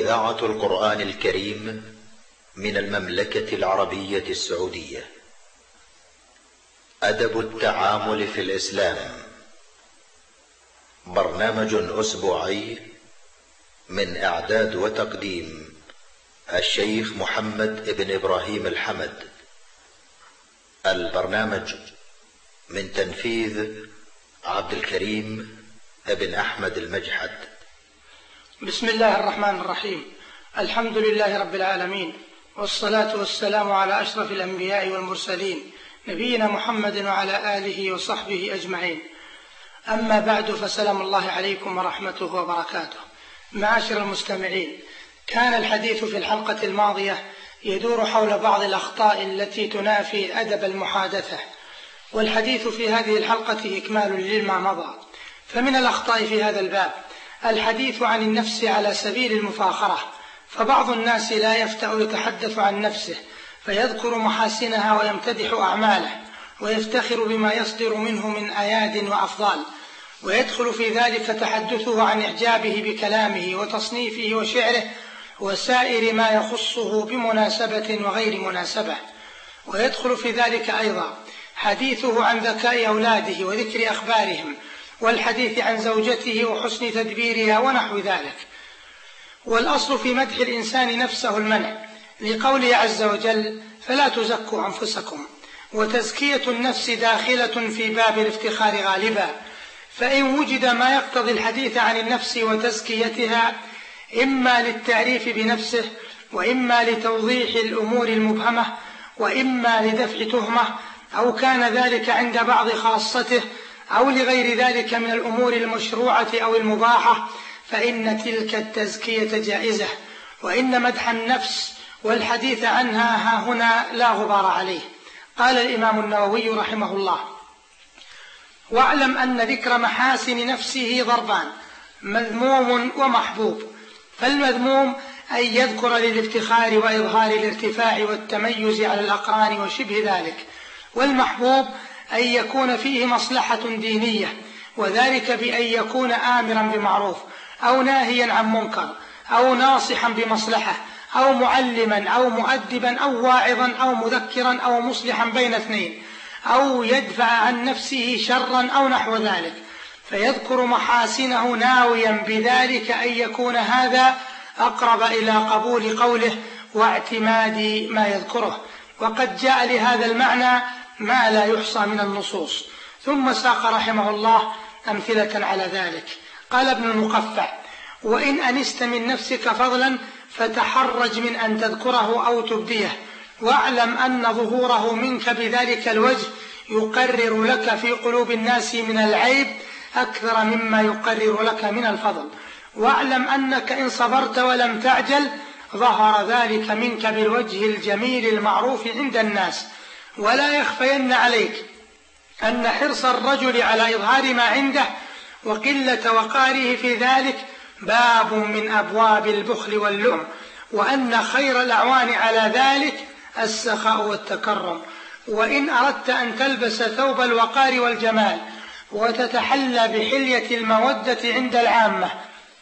إذاعة القرآن الكريم من المملكة العربية السعودية. أدب التعامل في الإسلام. برنامج أسبوعي من إعداد وتقديم الشيخ محمد بن إبراهيم الحمد. البرنامج من تنفيذ عبد الكريم بن أحمد المجحد. بسم الله الرحمن الرحيم. الحمد لله رب العالمين والصلاة والسلام على أشرف الأنبياء والمرسلين نبينا محمد وعلى آله وصحبه أجمعين. أما بعد فسلام الله عليكم ورحمته وبركاته. معاشر المستمعين كان الحديث في الحلقة الماضية يدور حول بعض الأخطاء التي تنافي أدب المحادثة والحديث في هذه الحلقة إكمال لما مضى فمن الأخطاء في هذا الباب الحديث عن النفس على سبيل المفاخرة فبعض الناس لا يفتأ يتحدث عن نفسه فيذكر محاسنها ويمتدح أعماله ويفتخر بما يصدر منه من أياد وأفضال ويدخل في ذلك تحدثه عن إعجابه بكلامه وتصنيفه وشعره وسائر ما يخصه بمناسبة وغير مناسبة. ويدخل في ذلك أيضا حديثه عن ذكاء أولاده وذكر أخبارهم والحديث عن زوجته وحسن تدبيرها ونحو ذلك. والأصل في مدح الإنسان نفسه المنع. لقوله عز وجل فلا تزكوا أنفسكم. وتزكية النفس داخلة في باب الافتخار غالبا. فإن وجد ما يقتضي الحديث عن النفس وتزكيتها إما للتعريف بنفسه وإما لتوضيح الأمور المبهمة وإما لدفع تهمة أو كان ذلك عند بعض خاصته أو لغير ذلك من الأمور المشروعة أو المباحة فإن تلك التزكية جائزة. وإن مدح النفس والحديث عنها ها هنا لا غبار عليه. قال الإمام النووي رحمه الله واعلم أن ذكر محاسن نفسه ضربان مذموم ومحبوب. فالمذموم أن يذكر للافتخار وإظهار الارتفاع والتميز على الأقران وشبه ذلك والمحبوب أن يكون فيه مصلحة دينية وذلك بأن يكون آمرا بمعروف أو ناهيا عن منكر أو ناصحا بمصلحة أو معلما أو مؤدبا أو واعظا أو مذكرا أو مصلحا بين اثنين أو يدفع عن نفسه شرا أو نحو ذلك. فيذكر محاسنه ناويا بذلك أن يكون هذا أقرب إلى قبول قوله واعتماد ما يذكره. وقد جاء لهذا المعنى ما لا يحصى من النصوص. ثم ساق رحمه الله أمثلة على ذلك. قال ابن المقفع وإن أنست من نفسك فضلا فتحرج من أن تذكره أو تبديه. واعلم أن ظهوره منك بذلك الوجه يقرر لك في قلوب الناس من العيب أكثر مما يقرر لك من الفضل. واعلم أنك إن صبرت ولم تعجل ظهر ذلك منك بالوجه الجميل المعروف عند الناس ولا يخفين عليك أن حرص الرجل على إظهار ما عنده وقلة وقاره في ذلك باب من أبواب البخل واللؤم وأن خير الأعوان على ذلك السخاء والتكرم. وإن أردت أن تلبس ثوب الوقار والجمال وتتحلى بحلية المودة عند العامة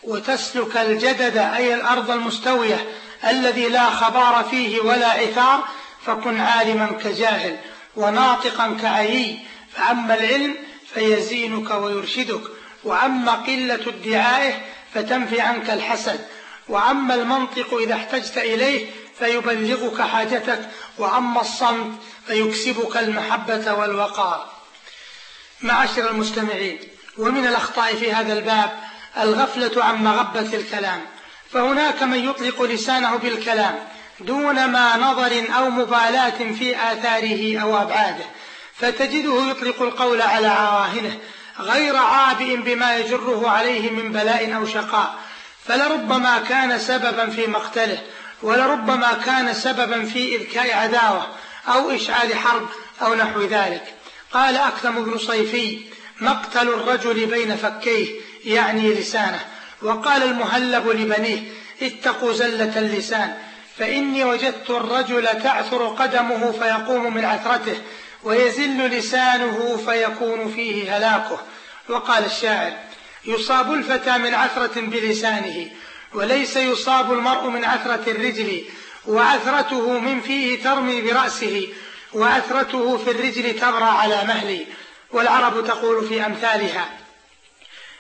وتسلك الجدد أي الأرض المستوية الذي لا خبار فيه ولا عثار فكن عالما كجاهل وناطقا كعيي فأما العلم فيزينك ويرشدك وأما قلة ادعائه فتنفي عنك الحسد وأما المنطق إذا احتجت إليه فيبلغك حاجتك وأما الصمت فيكسبك المحبة والوقار. معاشر المستمعين ومن الأخطاء في هذا الباب الغفلة عن مغبة الكلام فهناك من يطلق لسانه بالكلام دون ما نظر أو مبالاة في آثاره أو أبعاده. فتجده يطلق القول على عواهنه غير عابئ بما يجره عليه من بلاء أو شقاء. فلربما كان سببا في مقتله ولربما كان سببا في إذكاء عداوة أو إشعال حرب أو نحو ذلك. قال أكثم بن صيفي مقتل الرجل بين فكيه يعني لسانه. وقال المهلب لبنيه اتقوا زلة اللسان. فإني وجدت الرجل تعثر قدمه فيقوم من عثرته ويزل لسانه فيكون فيه هلاكه. وقال الشاعر يصاب الفتى من عثرة بلسانه وليس يصاب المرء من عثرة الرجل وعثرته من فيه ترمي برأسه وعثرته في الرجل تبرى على مهلي. والعرب تقول في أمثالها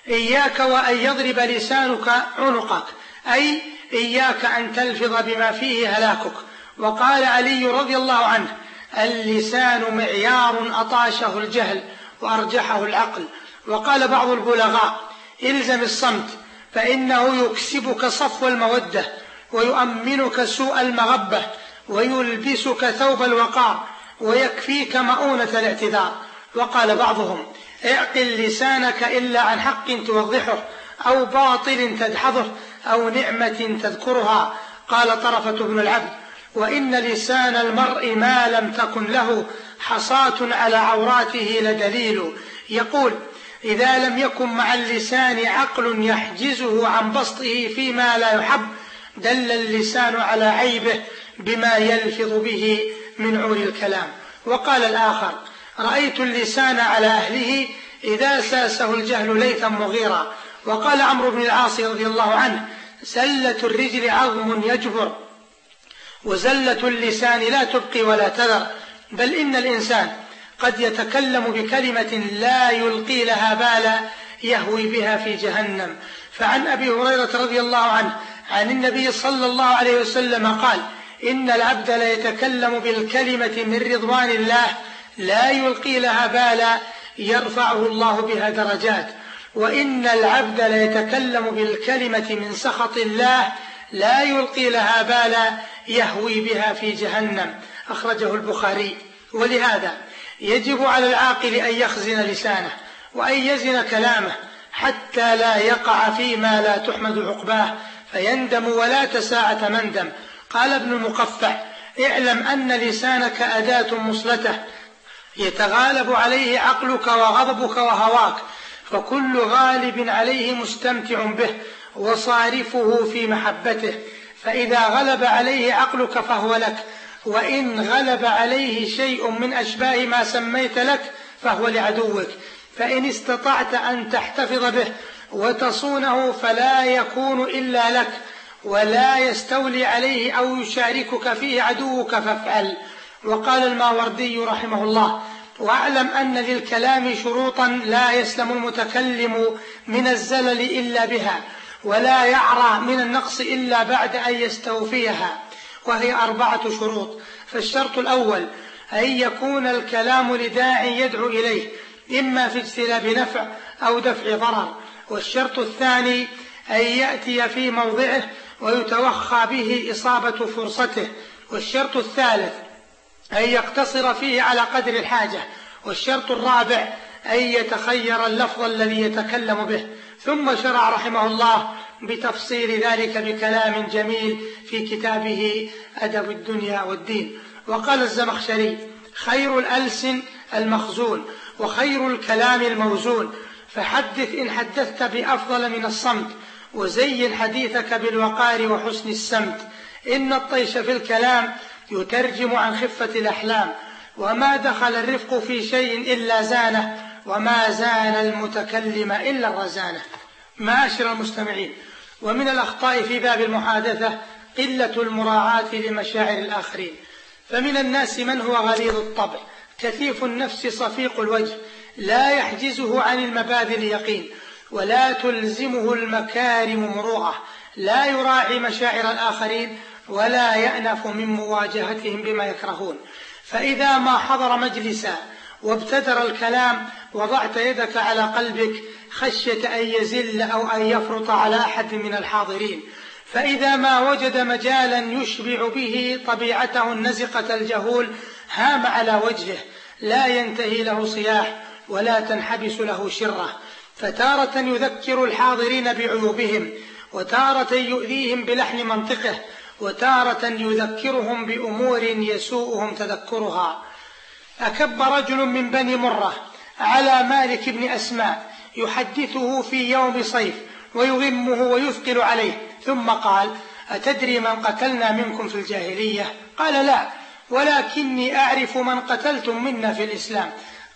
إياك وأن يضرب لسانك عنقك أي إياك أن تلفظ بما فيه هلاكك. وقال علي رضي الله عنه اللسان معيار أطاشه الجهل وأرجحه العقل. وقال بعض البلغاء إلزم الصمت فإنه يكسبك صفو المودة ويؤمنك سوء المغبة ويلبسك ثوب الوقار ويكفيك مؤونة الاعتذار. وقال بعضهم اعقل لسانك إلا عن حق توضحه أو باطل تدحضه أو نعمة تذكرها قال طرفة بن العبد. وإن لسان المرء ما لم تكن له حصاة على عوراته لدليل. يقول إذا لم يكن مع اللسان عقل يحجزه عن بسطه فيما لا يحب دل اللسان على عيبه بما يلفظ به من عور الكلام. وقال الآخر رأيت اللسان على أهله إذا ساسه الجهل ليثا مغيرا. وقال عمرو بن العاص رضي الله عنه زلة الرجل عظم يجبر وزلة اللسان لا تبقي ولا تذر بل إن الإنسان قد يتكلم بكلمة لا يلقي لها بالا يهوي بها في جهنم. فعن أبي هريرة رضي الله عنه عن النبي صلى الله عليه وسلم قال إن العبد ليتكلم بالكلمة من رضوان الله لا يلقي لها بالا يرفعه الله بها درجات. وإن العبد ليتكلم بالكلمة من سخط الله لا يلقي لها بالا يهوي بها في جهنم. أخرجه البخاري. ولهذا يجب على العاقل أن يخزن لسانه وأن يزن كلامه حتى لا يقع فيما لا تحمد عقباه فيندم ولا تساعة مندم. قال ابن المقفع اعلم أن لسانك أداة مصلته يتغالب عليه عقلك وغضبك وهواك فكل غالب عليه مستمتع به وصارفه في محبته. فإذا غلب عليه عقلك فهو لك وإن غلب عليه شيء من أشباه ما سميت لك فهو لعدوك. فإن استطعت أن تحتفظ به وتصونه فلا يكون إلا لك ولا يستولي عليه أو يشاركك فيه عدوك فافعل. وقال الماوردي رحمه الله واعلم أن للكلام شروطا لا يسلم المتكلم من الزلل إلا بها ولا يعرى من النقص إلا بعد أن يستوفيها. وهي أربعة شروط. فالشرط الأول أن يكون الكلام لداع يدعو إليه إما في اجتلاب نفع أو دفع ضرر. والشرط الثاني أن يأتي في موضعه ويتوخى به إصابة فرصته. والشرط الثالث أن يقتصر فيه على قدر الحاجة والشرط الرابع أن يتخير اللفظ الذي يتكلم به. ثم شرع رحمه الله بتفصيل ذلك بكلام جميل في كتابه أدب الدنيا والدين. وقال الزمخشري خير الألسن المخزون وخير الكلام الموزون. فحدث إن حدثت بأفضل من الصمت وزين حديثك بالوقار وحسن السمت. إن الطيش في الكلام يترجم عن خفة الأحلام. وما دخل الرفق في شيء إلا زانه وما زان المتكلم إلا الرزانة. معاشر المستمعين ومن الأخطاء في باب المحادثة قلة المراعاة لمشاعر الآخرين. فمن الناس من هو غليظ الطبع. كثيف النفس صفيق الوجه. لا يحجزه عن المبادئ اليقين. ولا تلزمه المكارم مروءة. لا يراعي مشاعر الآخرين. ولا يأنف من مواجهتهم بما يكرهون. فإذا ما حضر مجلسا وابتدر الكلام وضعت يدك على قلبك خشية أن يزل أو أن يفرط على أحد من الحاضرين. فإذا ما وجد مجالا يشبع به طبيعته النزقة الجهول هام على وجهه. لا ينتهي له صياح ولا تنحبس له شرة. فتارة يذكر الحاضرين بعيوبهم وتارة يؤذيهم بلحن منطقه. وتارة يذكرهم بأمور يسوءهم تذكرها. أكب رجل من بني مرة على مالك بن أسماء يحدثه في يوم صيف ويغمه ويثقل عليه ثم قال أتدري من قتلنا منكم في الجاهلية؟ قال لا ولكني أعرف من قتلتم منا في الإسلام.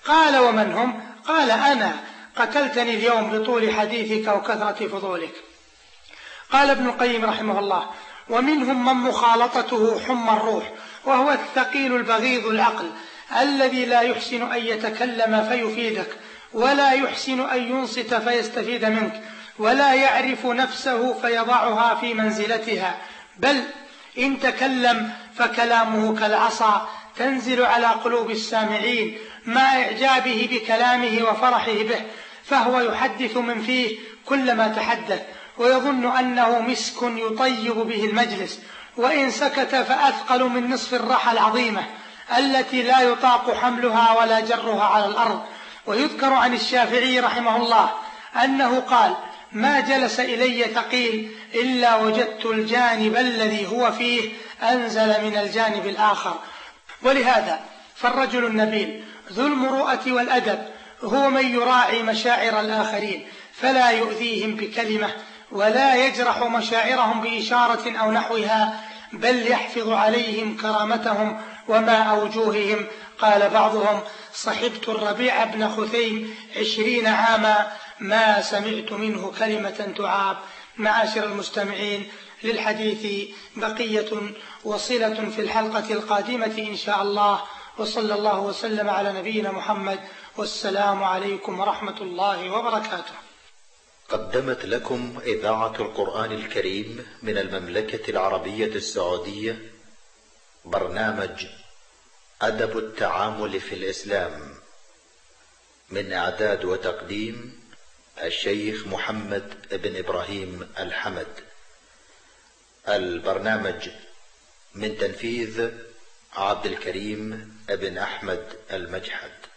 قال ومن هم؟ قال أنا. قتلتني اليوم بطول حديثك وكثرة فضولك. قال ابن القيم رحمه الله ومنهم من مخالطته حمى الروح وهو الثقيل البغيض العقل الذي لا يحسن أن يتكلم فيفيدك ولا يحسن أن ينصت فيستفيد منك ولا يعرف نفسه فيضعها في منزلتها. بل إن تكلم فكلامه كالعصا تنزل على قلوب السامعين مع إعجابه بكلامه وفرحه به فهو يحدث من فيه كل ما تحدث. ويظن أنه مسك يطيب به المجلس وإن سكت فأثقل من نصف الرحى العظيمة التي لا يطاق حملها ولا جرها على الأرض. ويذكر عن الشافعي رحمه الله أنه قال ما جلس إلي ثقيل إلا وجدت الجانب الذي هو فيه أنزل من الجانب الآخر. ولهذا فالرجل النبيل ذو المروءة والأدب هو من يراعي مشاعر الآخرين فلا يؤذيهم بكلمة ولا يجرح مشاعرهم بإشارة أو نحوها بل يحفظ عليهم كرامتهم وما أوجوههم. قال بعضهم صحبت الربيع بن خثيم عشرين عاما ما سمعت منه كلمة تعاب. معاشر المستمعين للحديث بقية وصلة في الحلقة القادمة إن شاء الله. وصلى الله وسلم على نبينا محمد والسلام عليكم ورحمة الله وبركاته. قدمت لكم إذاعة القرآن الكريم من المملكة العربية السعودية برنامج أدب التعامل في الإسلام من إعداد وتقديم الشيخ محمد بن إبراهيم الحمد. البرنامج من تنفيذ عبد الكريم بن أحمد المجحد.